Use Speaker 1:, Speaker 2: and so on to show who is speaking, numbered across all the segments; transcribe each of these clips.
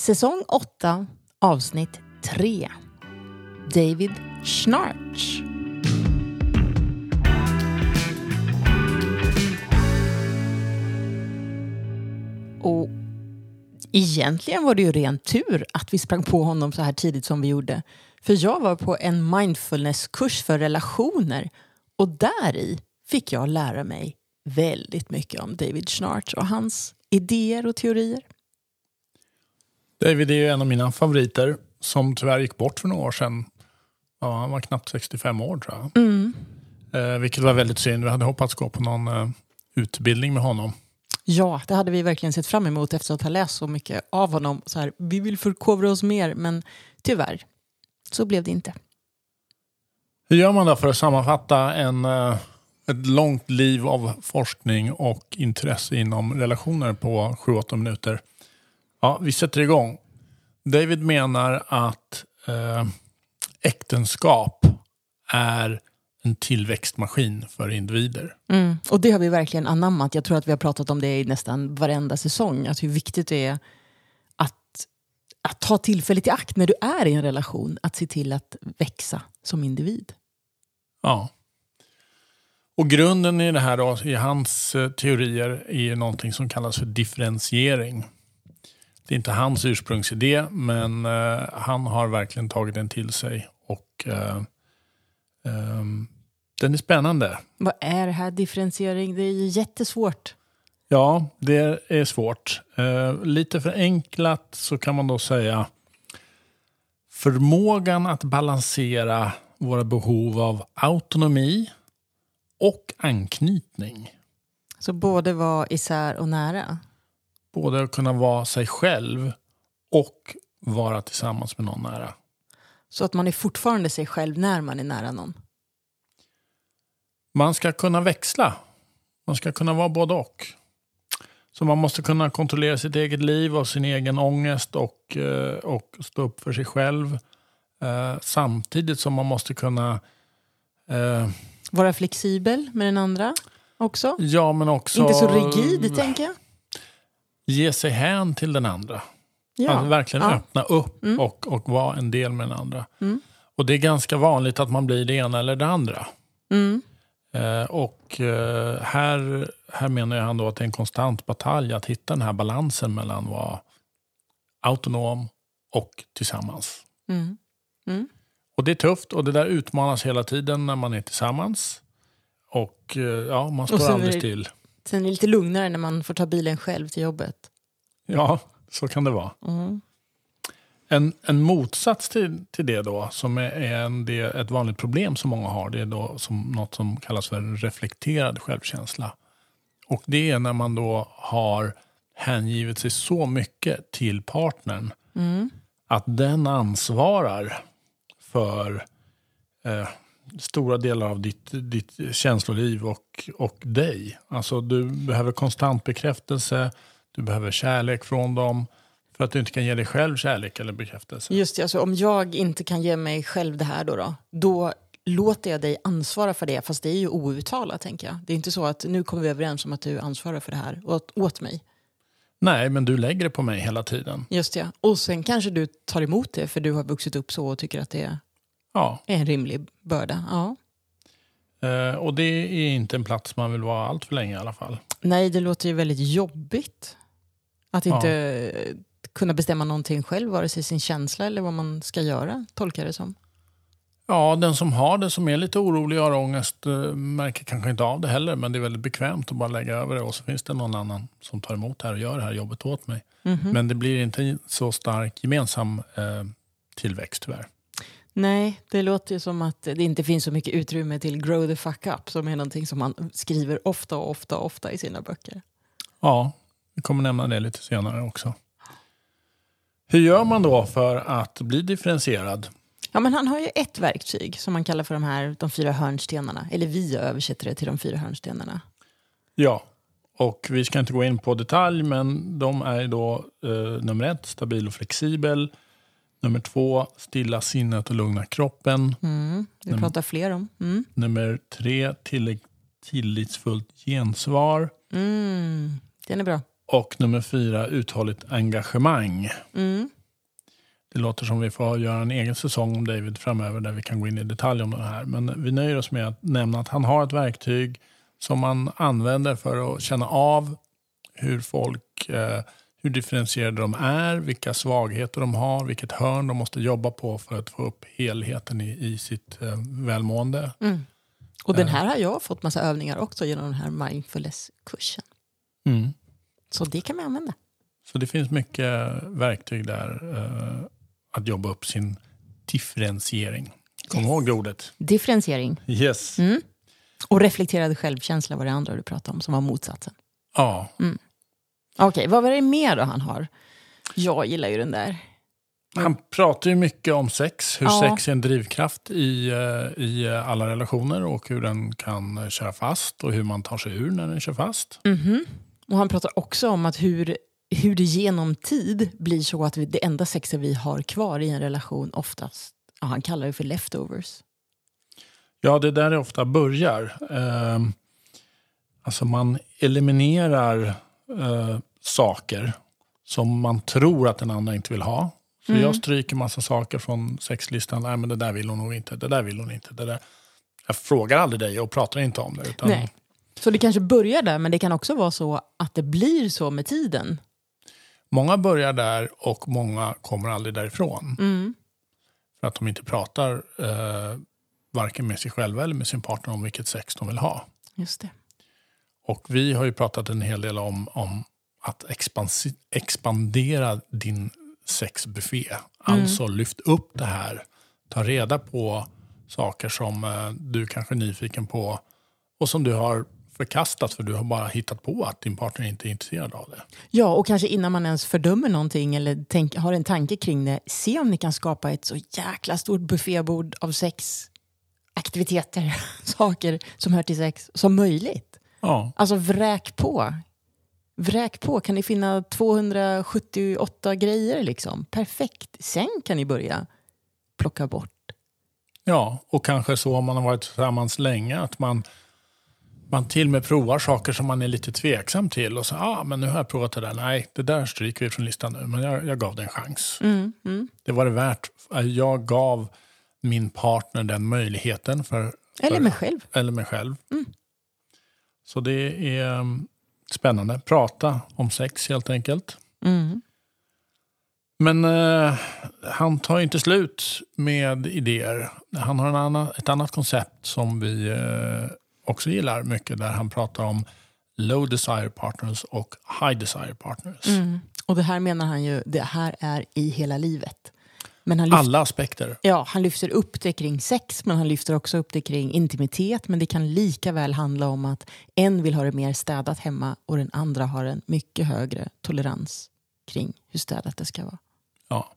Speaker 1: Säsong 8, avsnitt 3. David Schnarch. Och egentligen var det ju ren tur att vi sprang på honom så här tidigt som vi gjorde. För jag var på en mindfulnesskurs för relationer och där i fick jag lära mig väldigt mycket om David Schnarch och hans idéer och teorier.
Speaker 2: David är ju en av mina favoriter som tyvärr gick bort för några år sedan. Ja, han var knappt 65 år tror jag.
Speaker 1: Mm.
Speaker 2: Eh, vilket var väldigt synd. Vi hade hoppats gå på någon eh, utbildning med honom.
Speaker 1: Ja, det hade vi verkligen sett fram emot efter att ha läst så mycket av honom. Så här, vi vill förkovra oss mer, men tyvärr så blev det inte.
Speaker 2: Hur gör man då för att sammanfatta en, eh, ett långt liv av forskning och intresse inom relationer på 7-8 minuter? Ja, vi sätter igång. David menar att eh, äktenskap är en tillväxtmaskin för individer.
Speaker 1: Mm. Och det har vi verkligen anammat. Jag tror att vi har pratat om det i nästan varenda säsong. Att hur viktigt det är att, att ta tillfället i akt när du är i en relation. Att se till att växa som individ.
Speaker 2: Ja. Och grunden i det här i hans eh, teorier är någonting som kallas för differentiering. Det är inte hans ursprungsidé, men eh, han har verkligen tagit den till sig. Och eh, ehm, Den är spännande.
Speaker 1: Vad är det här differentiering? Det är ju jättesvårt.
Speaker 2: Ja, det är svårt. Eh, lite förenklat så kan man då säga förmågan att balansera våra behov av autonomi och anknytning.
Speaker 1: Så både vara isär och nära?
Speaker 2: Både att kunna vara sig själv och vara tillsammans med någon nära.
Speaker 1: Så att man är fortfarande sig själv när man är nära någon?
Speaker 2: Man ska kunna växla. Man ska kunna vara både och. Så man måste kunna kontrollera sitt eget liv och sin egen ångest och, eh, och stå upp för sig själv. Eh, samtidigt som man måste kunna... Eh,
Speaker 1: Vara flexibel med den andra också?
Speaker 2: ja, men också...
Speaker 1: Inte så rigid, tänker jag.
Speaker 2: Ge sig hän till den andra.
Speaker 1: Ja.
Speaker 2: Att verkligen
Speaker 1: Ja.
Speaker 2: öppna upp
Speaker 1: Mm.
Speaker 2: och, och vara en del med den andra.
Speaker 1: Mm.
Speaker 2: Och det är ganska vanligt att man blir det ena eller det andra.
Speaker 1: Mm.
Speaker 2: Eh, och eh, här, här menar jag han då att det är en konstant batalj att hitta den här balansen mellan att vara autonom och tillsammans.
Speaker 1: Mm. Mm.
Speaker 2: Och det är tufft och det där utmanas hela tiden när man är tillsammans. Och eh, ja, man står aldrig still.
Speaker 1: Sen är det lite lugnare när man får ta bilen själv till jobbet.
Speaker 2: Ja, så kan det vara.
Speaker 1: Mm.
Speaker 2: En, en motsats till, till det då, som är, är en, det, ett vanligt problem som många har, det är då som, något som kallas för reflekterad självkänsla. Och det är när man då har hängivit sig så mycket till partnern
Speaker 1: Mm.
Speaker 2: att den ansvarar för eh, stora delar av ditt, ditt känsloliv och, och dig. Alltså du behöver konstant bekräftelse, du behöver kärlek från dem för att du inte kan ge dig själv kärlek eller bekräftelse.
Speaker 1: Just det, alltså om jag inte kan ge mig själv det här då, då, då låter jag dig ansvara för det, fast det är ju outtalat tänker jag. Det är inte så att nu kommer vi överens om att du ansvarar för det här åt, åt mig.
Speaker 2: Nej, men du lägger det på mig hela tiden.
Speaker 1: Just det, och sen kanske du tar emot det för du har vuxit upp så och tycker att det är
Speaker 2: Ja,
Speaker 1: en rimlig börda. Ja.
Speaker 2: eh, och det är inte en plats man vill vara allt för länge i alla fall.
Speaker 1: Nej, det låter ju väldigt jobbigt. Att
Speaker 2: Ja.
Speaker 1: inte eh, kunna bestämma någonting själv, vare sig sin känsla eller vad man ska göra, tolkar det som.
Speaker 2: Ja, den som har det, som är lite orolig och har ångest, eh, märker kanske inte av det heller. Men det är väldigt bekvämt att bara lägga över det och så finns det någon annan som tar emot det här och gör det här jobbet åt mig.
Speaker 1: Mhm.
Speaker 2: Men det blir inte så stark gemensam eh, tillväxt tyvärr.
Speaker 1: Nej, det låter ju som att det inte finns så mycket utrymme till grow the fuck up som är någonting som man skriver ofta och ofta och ofta i sina böcker.
Speaker 2: Ja, vi kommer nämna det lite senare också. Hur gör man då för att bli differentierad?
Speaker 1: Ja, men han har ju ett verktyg som man kallar för de här de fyra hörnstenarna. Eller vi översätter det till de fyra hörnstenarna.
Speaker 2: Ja, och vi ska inte gå in på detalj, men de är då eh, nummer ett, stabil och flexibel. Nummer två, stilla sinnet och lugna kroppen.
Speaker 1: Mm, vi
Speaker 2: Mm.
Speaker 1: pratar fler om. Mm.
Speaker 2: Nummer tre, till, tillitsfullt gensvar.
Speaker 1: Mm, den är bra.
Speaker 2: Och nummer fyra, uthålligt engagemang.
Speaker 1: Mm.
Speaker 2: Det låter som vi får göra en egen säsong om David framöver där vi kan gå in i detalj om det här. Men vi nöjer oss med att nämna att han har ett verktyg som man använder för att känna av hur folk, eh, hur differentierade de är, vilka svagheter de har, vilket hörn de måste jobba på för att få upp helheten i, i sitt eh, välmående.
Speaker 1: Mm. Och den här har jag fått massa övningar också genom den här mindfulness-kursen.
Speaker 2: Mm.
Speaker 1: Så det kan man använda.
Speaker 2: Så det finns mycket verktyg där eh, att jobba upp sin differentiering. Kom ihåg det ordet.
Speaker 1: Differentiering.
Speaker 2: Yes.
Speaker 1: Mm. Och reflekterad självkänsla var det andra du pratade om som var motsatsen.
Speaker 2: Ja.
Speaker 1: Okej, vad var det mer då han har? Jag gillar ju den där.
Speaker 2: Han pratar ju mycket om sex, hur
Speaker 1: Ja.
Speaker 2: sex är en drivkraft i, eh, i alla relationer och hur den kan eh, köra fast och hur man tar sig ur när den kör fast.
Speaker 1: Mhm. Och han pratar också om att hur, hur det genom tid blir så att vi, det enda sexet vi har kvar i en relation oftast, ja, han kallar det för leftovers.
Speaker 2: Ja, det är där det ofta börjar. Eh, alltså man eliminerar eh, saker som man tror att den andra inte vill ha. Så
Speaker 1: Mm.
Speaker 2: jag stryker massa saker från sexlistan. Nej, men det där vill hon nog inte. Det där vill hon inte. Det där. Jag frågar aldrig dig och pratar inte om det. Utan
Speaker 1: Nej. Så det kanske börjar där, men det kan också vara så att det blir så med tiden.
Speaker 2: Många börjar där och många kommer aldrig därifrån.
Speaker 1: Mm.
Speaker 2: För att de inte pratar eh, varken med sig själva eller med sin partner om vilket sex de vill ha.
Speaker 1: Just det.
Speaker 2: Och vi har ju pratat en hel del om, om att expandera din sexbuffé. Alltså lyft upp det här. Ta reda på saker som eh, du kanske är nyfiken på och som du har förkastat för du har bara hittat på att din partner inte är intresserad av det.
Speaker 1: Ja, och kanske innan man ens fördömer någonting eller tänk, har en tanke kring det, se om ni kan skapa ett så jäkla stort buffébord av sex aktiviteter, saker som hör till sex, som möjligt.
Speaker 2: Ja,
Speaker 1: Alltså vräk på. Vräk på. Kan ni finna 278 grejer liksom? Perfekt. Sen kan ni börja plocka bort.
Speaker 2: ja, och kanske så om man har varit tillsammans länge att man, man till och med provar saker som man är lite tveksam till och så, ah, men nu har jag provat det där. Nej, det där stryker vi från listan nu, men jag, jag gav det en chans.
Speaker 1: Mm, mm.
Speaker 2: Det var det värt. Jag gav min partner den möjligheten. För,
Speaker 1: Eller
Speaker 2: för,
Speaker 1: mig själv.
Speaker 2: eller mig själv. Så det är um, spännande. Prata om sex helt enkelt.
Speaker 1: Mm.
Speaker 2: Men eh, han tar inte slut med idéer. Han har en annan, ett annat koncept som vi eh, också gillar mycket. Där han pratar om low desire partners och high desire partners.
Speaker 1: Mm. Och det här menar han ju, det här är i hela livet. Men han lyfter,
Speaker 2: Alla aspekter.
Speaker 1: ja, han lyfter upp det kring sex, men han lyfter också upp det kring intimitet. Men det kan lika väl handla om att en vill ha det mer städat hemma och den andra har en mycket högre tolerans kring hur städat det ska vara.
Speaker 2: Ja.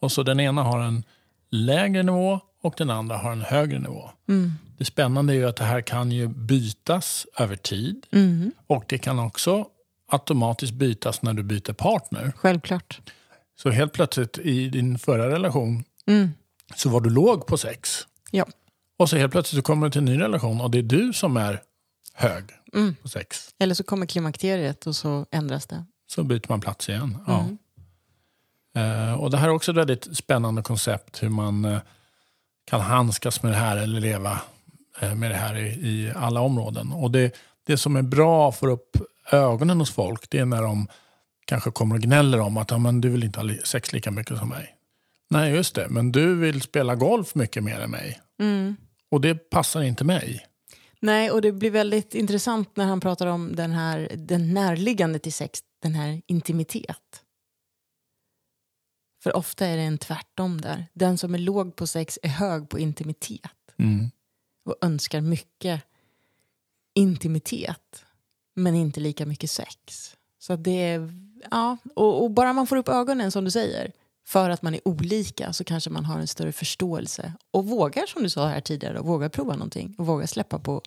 Speaker 2: Och så den ena har en lägre nivå och den andra har en högre nivå.
Speaker 1: Mm.
Speaker 2: Det spännande är ju att det här kan ju bytas över tid
Speaker 1: Mm.
Speaker 2: och det kan också automatiskt bytas när du byter partner.
Speaker 1: Självklart.
Speaker 2: Så helt plötsligt i din förra relation
Speaker 1: Mm.
Speaker 2: så var du låg på sex.
Speaker 1: Ja.
Speaker 2: Och så helt plötsligt så kommer du till en ny relation och det är du som är hög
Speaker 1: Mm.
Speaker 2: på sex.
Speaker 1: Eller så kommer klimakteriet och så ändras det.
Speaker 2: Så byter man plats igen. Ja.
Speaker 1: Mm.
Speaker 2: Eh, och det här är också ett väldigt spännande koncept hur man eh, kan handskas med det här eller leva eh, med det här i, i alla områden. Och det, det som är bra för upp ögonen hos folk det är när de kanske kommer och gnäller om att ja, men du vill inte ha sex lika mycket som mig. Nej, just det. Men du vill spela golf mycket mer än mig.
Speaker 1: Mm.
Speaker 2: Och det passar inte mig.
Speaker 1: Nej, och det blir väldigt intressant när han pratar om den här den närliggande till sex, den här intimitet. För ofta är det en tvärtom där. Den som är låg på sex är hög på intimitet
Speaker 2: Mm.
Speaker 1: och önskar mycket intimitet men inte lika mycket sex. Så det är, ja, och, och bara man får upp ögonen som du säger för att man är olika så kanske man har en större förståelse och vågar som du sa här tidigare, och vågar prova någonting och vågar släppa på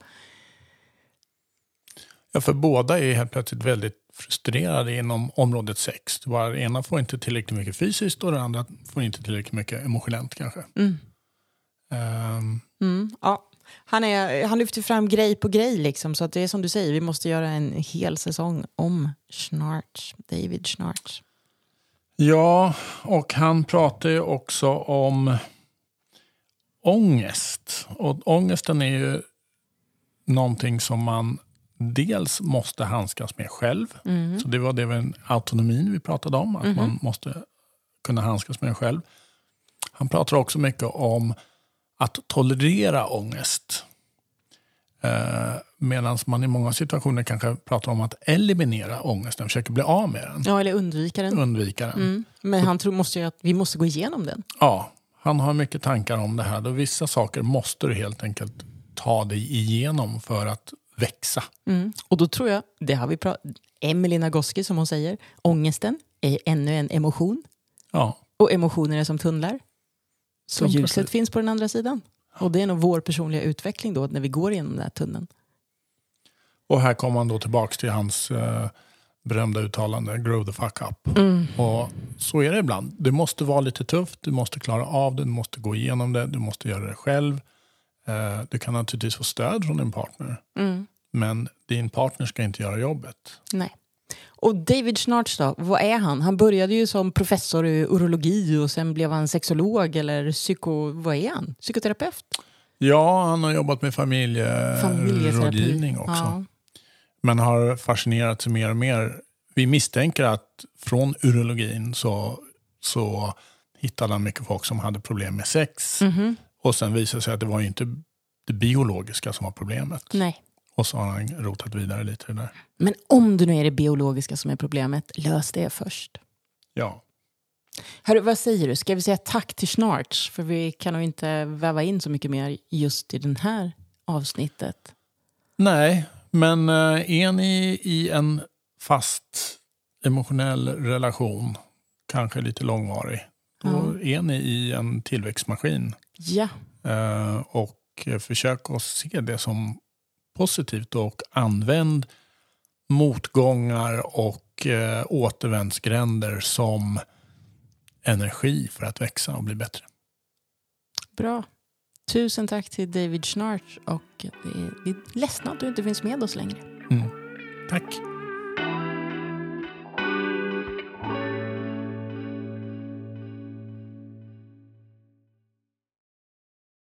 Speaker 2: Ja, för båda är helt plötsligt väldigt frustrerade inom området sex. Den ena får inte tillräckligt mycket fysiskt och den andra får inte tillräckligt mycket emotionellt kanske.
Speaker 1: Mm. Ja. Han, är, han lyfter fram grej på grej, liksom, så att det är som du säger, vi måste göra en hel säsong om Schnarch, David Schnarch.
Speaker 2: Ja, och han pratar ju också om ångest. Och ångesten är ju någonting som man dels måste handskas med själv.
Speaker 1: Mm.
Speaker 2: Så det var det med autonomin vi pratade om, att
Speaker 1: Mhm.
Speaker 2: man måste kunna handskas med den själv. Han pratar också mycket om att tolerera ångest. Eh, Medan man i många situationer kanske pratar om att eliminera ångesten, försöker bli av med den,
Speaker 1: Ja, eller undvika den.
Speaker 2: undvika den.
Speaker 1: Mm. Men han tror måste ju att vi måste gå igenom den.
Speaker 2: Ja, han har mycket tankar om det här. Då vissa saker måste du helt enkelt ta dig igenom för att växa.
Speaker 1: Mm. Och då tror jag, det har vi pratat Emelie Nagoski som hon säger, ångesten är ännu en emotion.
Speaker 2: Ja,
Speaker 1: Och emotioner är som tunnlar. Så
Speaker 2: Som
Speaker 1: ljuset
Speaker 2: precis.
Speaker 1: finns på den andra sidan. Och det är nog vår personliga utveckling då när vi går igenom den här tunneln.
Speaker 2: och här kommer han då tillbaks till hans eh, berömda uttalande, grow the fuck up. Och så är det ibland. Det måste vara lite tufft, du måste klara av det, du måste gå igenom det, du måste göra det själv. Eh, du kan naturligtvis få stöd från din partner,
Speaker 1: Mm.
Speaker 2: men din partner ska inte göra jobbet.
Speaker 1: Nej. Och David Schnarch då, vad är han? Han började ju som professor i urologi och sen blev han sexolog eller psyko... Vad är han? Psykoterapeut?
Speaker 2: Ja, han har jobbat med familjerådgivning också.
Speaker 1: Ja.
Speaker 2: men har fascinerat sig mer och mer. Vi misstänker att från urologin så, så hittade han mycket folk som hade problem med sex.
Speaker 1: Mhm.
Speaker 2: Och sen visade det sig att det var inte det biologiska som var problemet.
Speaker 1: Nej.
Speaker 2: Och så har han rotat vidare lite i det där.
Speaker 1: Men om det nu är det biologiska som är problemet, lös det först.
Speaker 2: Ja.
Speaker 1: Hörru, vad säger du? Ska vi säga tack till Schnarch? För vi kan nog inte väva in så mycket mer just i det här avsnittet.
Speaker 2: Nej, men eh, är ni i en fast emotionell relation, kanske lite långvarig, då är ni i en tillväxtmaskin.
Speaker 1: Ja,
Speaker 2: Eh, och eh, försök att se det som positivt och använd motgångar och eh, återvändsgränder som energi för att växa och bli bättre.
Speaker 1: bra. Tusen tack till David Schnarch och är, vi är ledsna att du inte finns med oss längre.
Speaker 2: Mm. Tack!